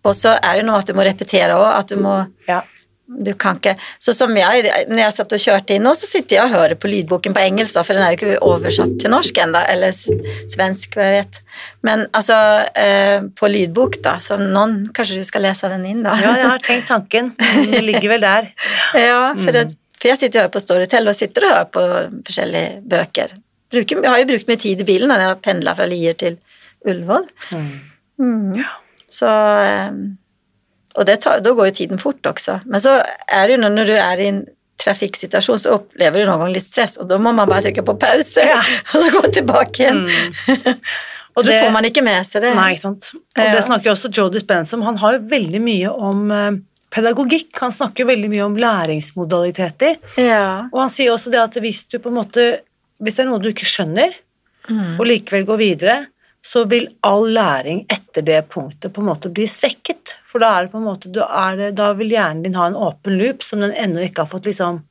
og så er det noe at du må repetere òg, at du må Ja. Du kan ikke Så som jeg, når jeg satt og kjørte inn nå, så sitter jeg og hører på lydboken på engelsk, da, for den er jo ikke oversatt til norsk ennå, eller svensk, hva jeg vet. Men altså, eh, på lydbok, da, så noen Kanskje du skal lese den inn, da? ja, jeg har tenkt tanken. Det ligger vel der. (laughs) Ja, for, det, for jeg sitter og hører på Storytel og sitter og hører på forskjellige bøker. Bruker, jeg har jo brukt mye tid i bilen når jeg har pendla fra Lier til Ullevål. Mm. Så eh, Og det tar, da går jo tiden fort også. Men så er det jo når, du er i en trafikksituasjon, så opplever du noen ganger litt stress, og da må man bare trykke på pause Ja. (laughs) og så gå tilbake igjen. (laughs) og da det- får man ikke med seg det. Nei, ikke sant. Og Ja. det snakker også Joe Dispenza om. Han har jo veldig mye om eh, pedagogikk. Han snakker jo veldig mye om læringsmodaliteter. Ja. Og han sier også det at hvis du på en måte Hvis det er noe du ikke skjønner, Mm. og likevel går videre, så vil all læring etter det punktet på en måte bli svekket. For da er det på en måte du er det, Da vil hjernen din ha en åpen loop som den ennå ikke har fått liksom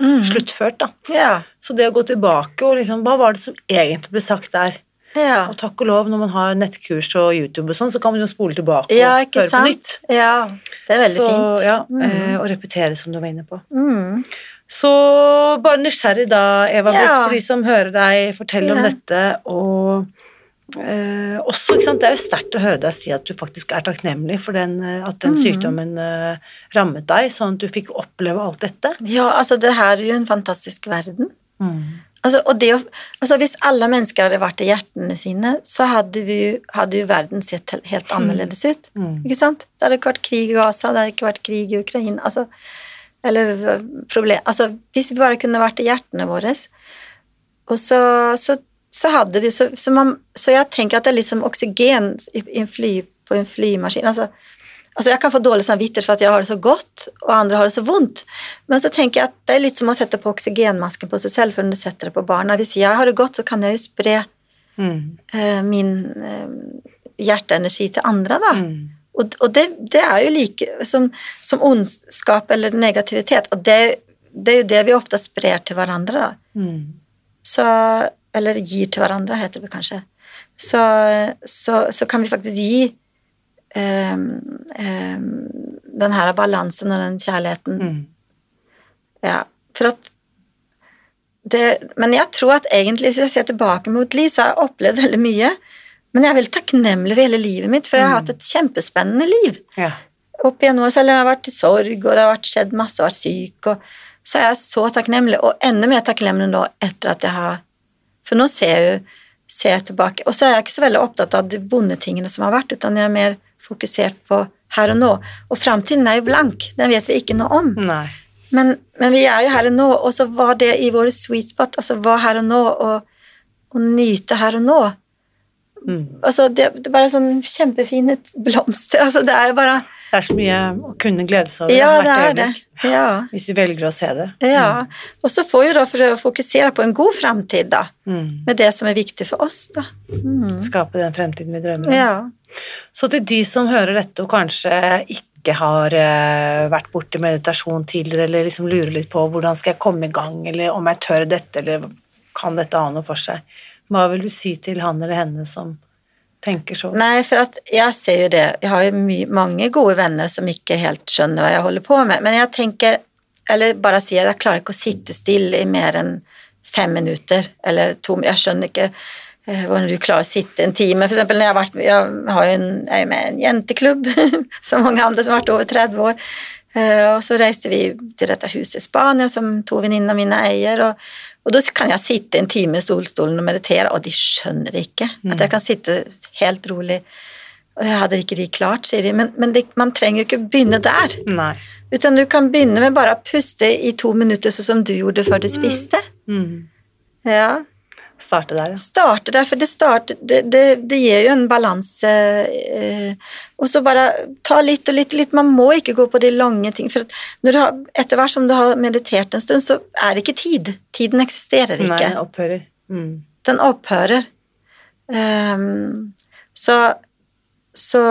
Mm. sluttført, da. Yeah. Så det å gå tilbake og liksom Hva var det som egentlig ble sagt der? Ja. Og takk og lov, når man har nettkurs og YouTube og sånn, så kan man jo spole tilbake og høre på nytt. Ja. Det er veldig så, fint. Ja, Mm. eh, og repetere, som du var inne på. Mm. Så bare nysgjerrig da, Eva Britt, Ja. for de som hører deg fortelle om dette, og eh, også, det er jo sterkt å høre deg si at du faktisk er takknemlig for den, eh, at den Mm. sykdommen eh, rammet deg, sånn at du fikk oppleve alt dette. Ja, altså det her er jo en fantastisk verden. Mm. Altså, og det, altså Hvis alle mennesker hadde vært i hjertene sine, så hadde, vi, hadde jo verden sett helt- helt annerledes ut. Mm. Ikke sant? Det hadde ikke vært krig i Gaza, det hadde ikke vært krig i Ukraina. Altså, eller øh, problem Altså, hvis vi bare kunne vært i hjertene våre, og så, så, så hadde det så, så, man, så jeg tenker at det er litt som oksygen en fly, på en flymaskin. Altså, altså, jeg kan få dårlig samvittighet for at jeg har det så godt, og andre har det så vondt. Men så tenker jeg at det er litt som å sette på oksygenmasken på seg selv før du setter det på barna. Hvis jeg har det godt, så kan jeg jo spre Mm. uh, min uh, hjerteenergi til andre, da. Mm. Og, og det, det er jo like som, som ondskap eller negativitet, og det, det er jo det vi ofte sprer til hverandre, da. Mm. Så, eller gir til hverandre, heter det kanskje. Så, så, så kan vi faktisk gi um, um, den her balansen og den kjærligheten. Mm. Ja, for at det, Men jeg tror at egentlig, hvis jeg ser tilbake mot liv, så har jeg opplevd veldig mye. Men jeg er veldig takknemlig for hele livet mitt, for jeg har hatt et kjempespennende liv. Ja. Opp igjennom, selv om jeg har vært i sorg, og det har skjedd masse, og vært syk, og så er jeg så takknemlig, og enda mer takknemlig nå etter at jeg har For nå ser jeg ser jeg tilbake, og så er jeg ikke så veldig opptatt av de vonde tingene som har vært, utan jeg er mer fokusert på her og nå. Og framtiden er jo blank, den vet vi ikke noe om. Men, men vi er jo her og nå, og så var det i vår sweet spot, altså var her og nå, og, og nyte her og nå. Mm. Altså, det, det er bare sånn kjempefine blomster, altså det er jo bare Det er så mye å kunne glede seg over Ja, hvert er øyeblikk, Ja. hvis du velger å se det. ja. Og så får vi da for å fokusere på en god framtid, da, Mm. med det som er viktig for oss, da. Mm. Skape den fremtiden vi drømmer om. Ja. Så til de som hører dette og kanskje ikke har eh, vært borti meditasjon tidligere, eller liksom lurer litt på hvordan skal jeg komme i gang, eller om jeg tør dette, eller kan dette ha noe for seg, hva vil du si til han eller henne som tenker så? Nei, for at jeg ser jo det. Jeg har jo mange gode venner som ikke helt skjønner hva jeg holder på med. Men jeg tenker, eller bare sier jeg klarer ikke å sitte stille i mer enn fem minutter, eller to Jeg skjønner ikke eh, hvordan du klarer å sitte en time. For eksempel når jeg har vært Jeg en, jeg er med i en jenteklubb, (laughs) som mange andre som har vært over 30 år. Eh, og så reiste vi til dette huset i Spania, som to venninner mine eier. Og, og da kan jeg sitte en time i solstolen og meditere, og de skjønner ikke at jeg kan sitte helt rolig. Og jeg hadde ikke de klart, sier de. Men, men det, man trenger jo ikke begynne der. Nei. Utan du kan begynne med bare å puste i to minutter, sånn som du gjorde før du spiste. Mm. Ja. Starte der, ja. Starte der, for det, starter, det, det, det gir jo en balanse. Eh, og så bare ta litt og litt og litt. Man må ikke gå på de lange ting. For har, etter hvert som du har meditert en stund, så er det ikke tid. Tiden eksisterer ikke. Nei, den opphører. Mm. Den opphører. Um, så så,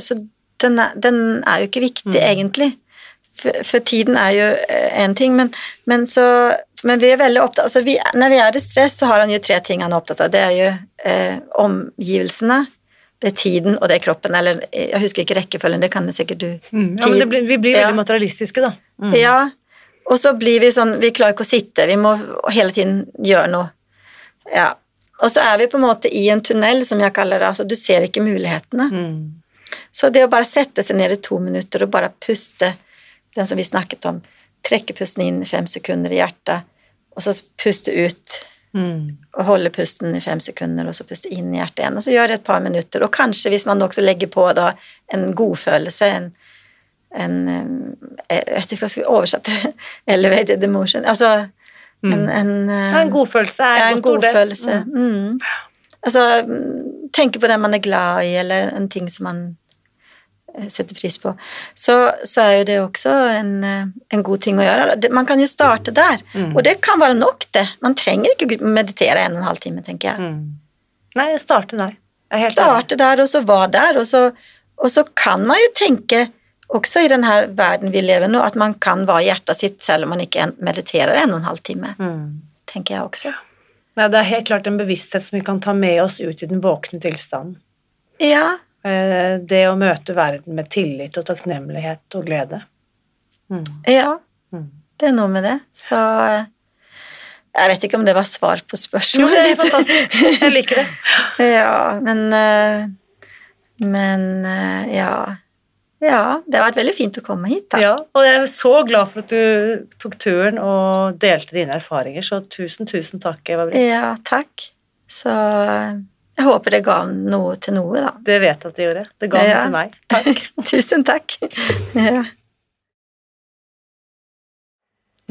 så den, er, den er jo ikke viktig, egentlig. For, for tiden er jo én ting, men, men, så, men vi er veldig opptatt altså vi, Når vi er i stress, så har han jo tre ting han er opptatt av. Det er jo eh, omgivelsene, det er tiden, og det er kroppen. Eller jeg husker ikke rekkefølgen, det kan det sikkert du. Mm. Ja, men det blir, vi blir Ja. veldig materialistiske, da. Mm. Ja, og så blir vi sånn Vi klarer ikke å sitte, vi må hele tiden gjøre noe. Ja. Og så er vi på en måte i en tunnel, som jeg kaller det. Altså, du ser ikke mulighetene. Mm. Så det å bare sette seg ned i to minutter og bare puste, den som vi snakket om, trekke pusten inn i fem sekunder i hjertet, og så puste ut, Mm. og holde pusten i fem sekunder, og så puste inn i hjertet igjen, og så gjør det et par minutter, og kanskje hvis man også legger på da en godfølelse, en, en eh, Jeg vet ikke hva jeg skal oversette det, (laughs) elevated emotion, altså en, en, eh, Ja, en godfølelse er ja, en godt godfølelse. Mm. Altså, mm, tenke på den man er glad i, eller en ting som man setter pris på, så, så er jo det også en, eh, en god ting å gjøre. Man kan jo starte der, Mm. og det kan være nok, det. Man trenger ikke meditere en og en halv time, tenker jeg. Mm. Nei, starte der. Er. Starte der, og så være der, og så, og så kan man jo tenke, også i denne verden vi lever nå, at man kan være i hjertet sitt selv om man ikke mediterer en og en halv time, Mm. tenker jeg også. Nei, det er helt klart en bevissthet som vi kan ta med oss ut i den våkne tilstanden. Ja, Eh, Det å møte verden med tillit og takknemlighet og glede. Mm. ja. Mm. Det er noe med det. Så eh, jeg vet ikke om det var svar på Jo, spørsmålet. det er fantastisk. Jeg liker det. (laughs) ja, men eh, Men eh, ja. Ja, det har vært veldig fint å komme hit, da. Ja, og jeg er så glad for at du tok turen og delte dine erfaringer, så tusen, tusen takk, Eva Britt. Ja, takk. Så eh, jeg håper det ga noe til noe, da. Det vet jeg at det gjorde. Det ga noe til meg. (laughs) Takk. Tusen takk. ja.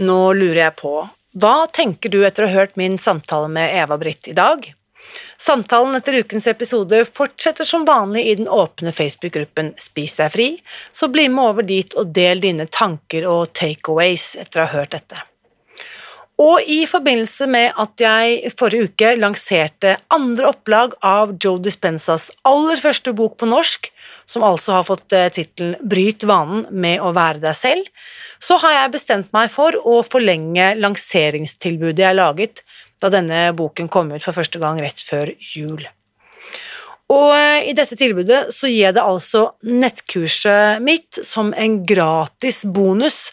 Nå lurer jeg på, hva tenker du etter å ha hørt min samtale med Eva Britt i dag? Samtalen etter ukens episode fortsetter som vanlig i den åpne Facebook-gruppen Spis deg fri, så bli med over dit og del dine tanker og takeaways etter å ha hørt dette. Og i forbindelse med at jeg forrige uke lanserte andre opplag av Joe Dispensas aller første bok på norsk, som altså har fått eh, tittelen Bryt vanen med å være deg selv, så har jeg bestemt meg for å forlenge lanseringstilbudet jeg laget da denne boken kom ut for første gang rett før jul. Og eh, i dette tilbudet så gir jeg det altså nettkurset mitt som en gratis bonus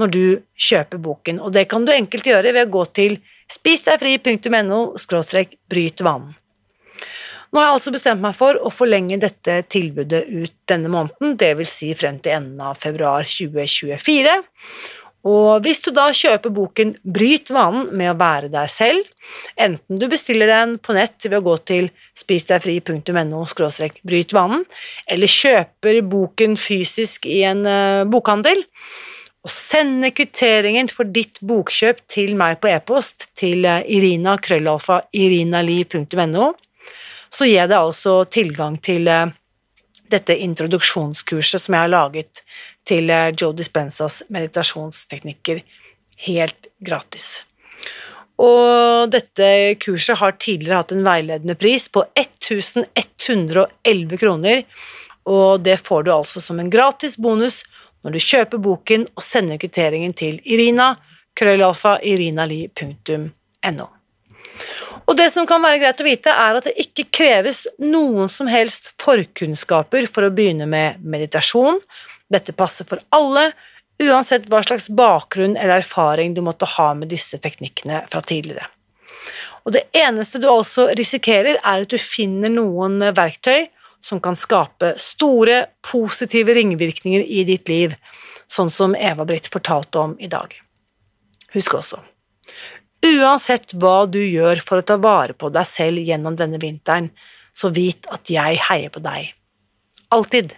når du kjøper boken, og det kan du enkelt gjøre ved å gå til spisdegfri.no bryt vanen. Nå har jeg altså bestemt meg for å forlenge dette tilbudet ut denne måneden, vil si frem til enden av februar 2024. Og hvis du da kjøper boken Bryt vanen med å være deg selv, enten du bestiller den på nett ved å gå til spisdegfri.no bryt vanen, eller kjøper boken fysisk i en eh, bokhandel, og sende kvitteringen for ditt bokkjøp til meg på e-post til eh, irina krøllalfa irinali.no, så gir jeg deg altså tilgang til eh, dette introduksjonskurset som jeg har laget til eh, Joe Dispensas meditasjonsteknikker helt gratis. Og dette kurset har tidligere hatt en veiledende pris på 1111 kroner, og det får du altså som en gratis bonus når du kjøper boken og sender kvitteringen til Irina, krøllalfa irinali.no. Og det som kan være greit å vite, er at det ikke kreves noen som helst forkunnskaper for å begynne med meditasjon. Dette passer for alle, uansett hva slags bakgrunn eller erfaring du måtte ha med disse teknikkene fra tidligere. Og det eneste du altså risikerer, er at du finner noen verktøy som kan skape store, positive ringvirkninger i ditt liv, sånn som Eva-Britt fortalte om i dag. Husk også, uansett hva du gjør for å ta vare på deg selv gjennom denne vinteren, så vit at jeg heier på deg. Alltid.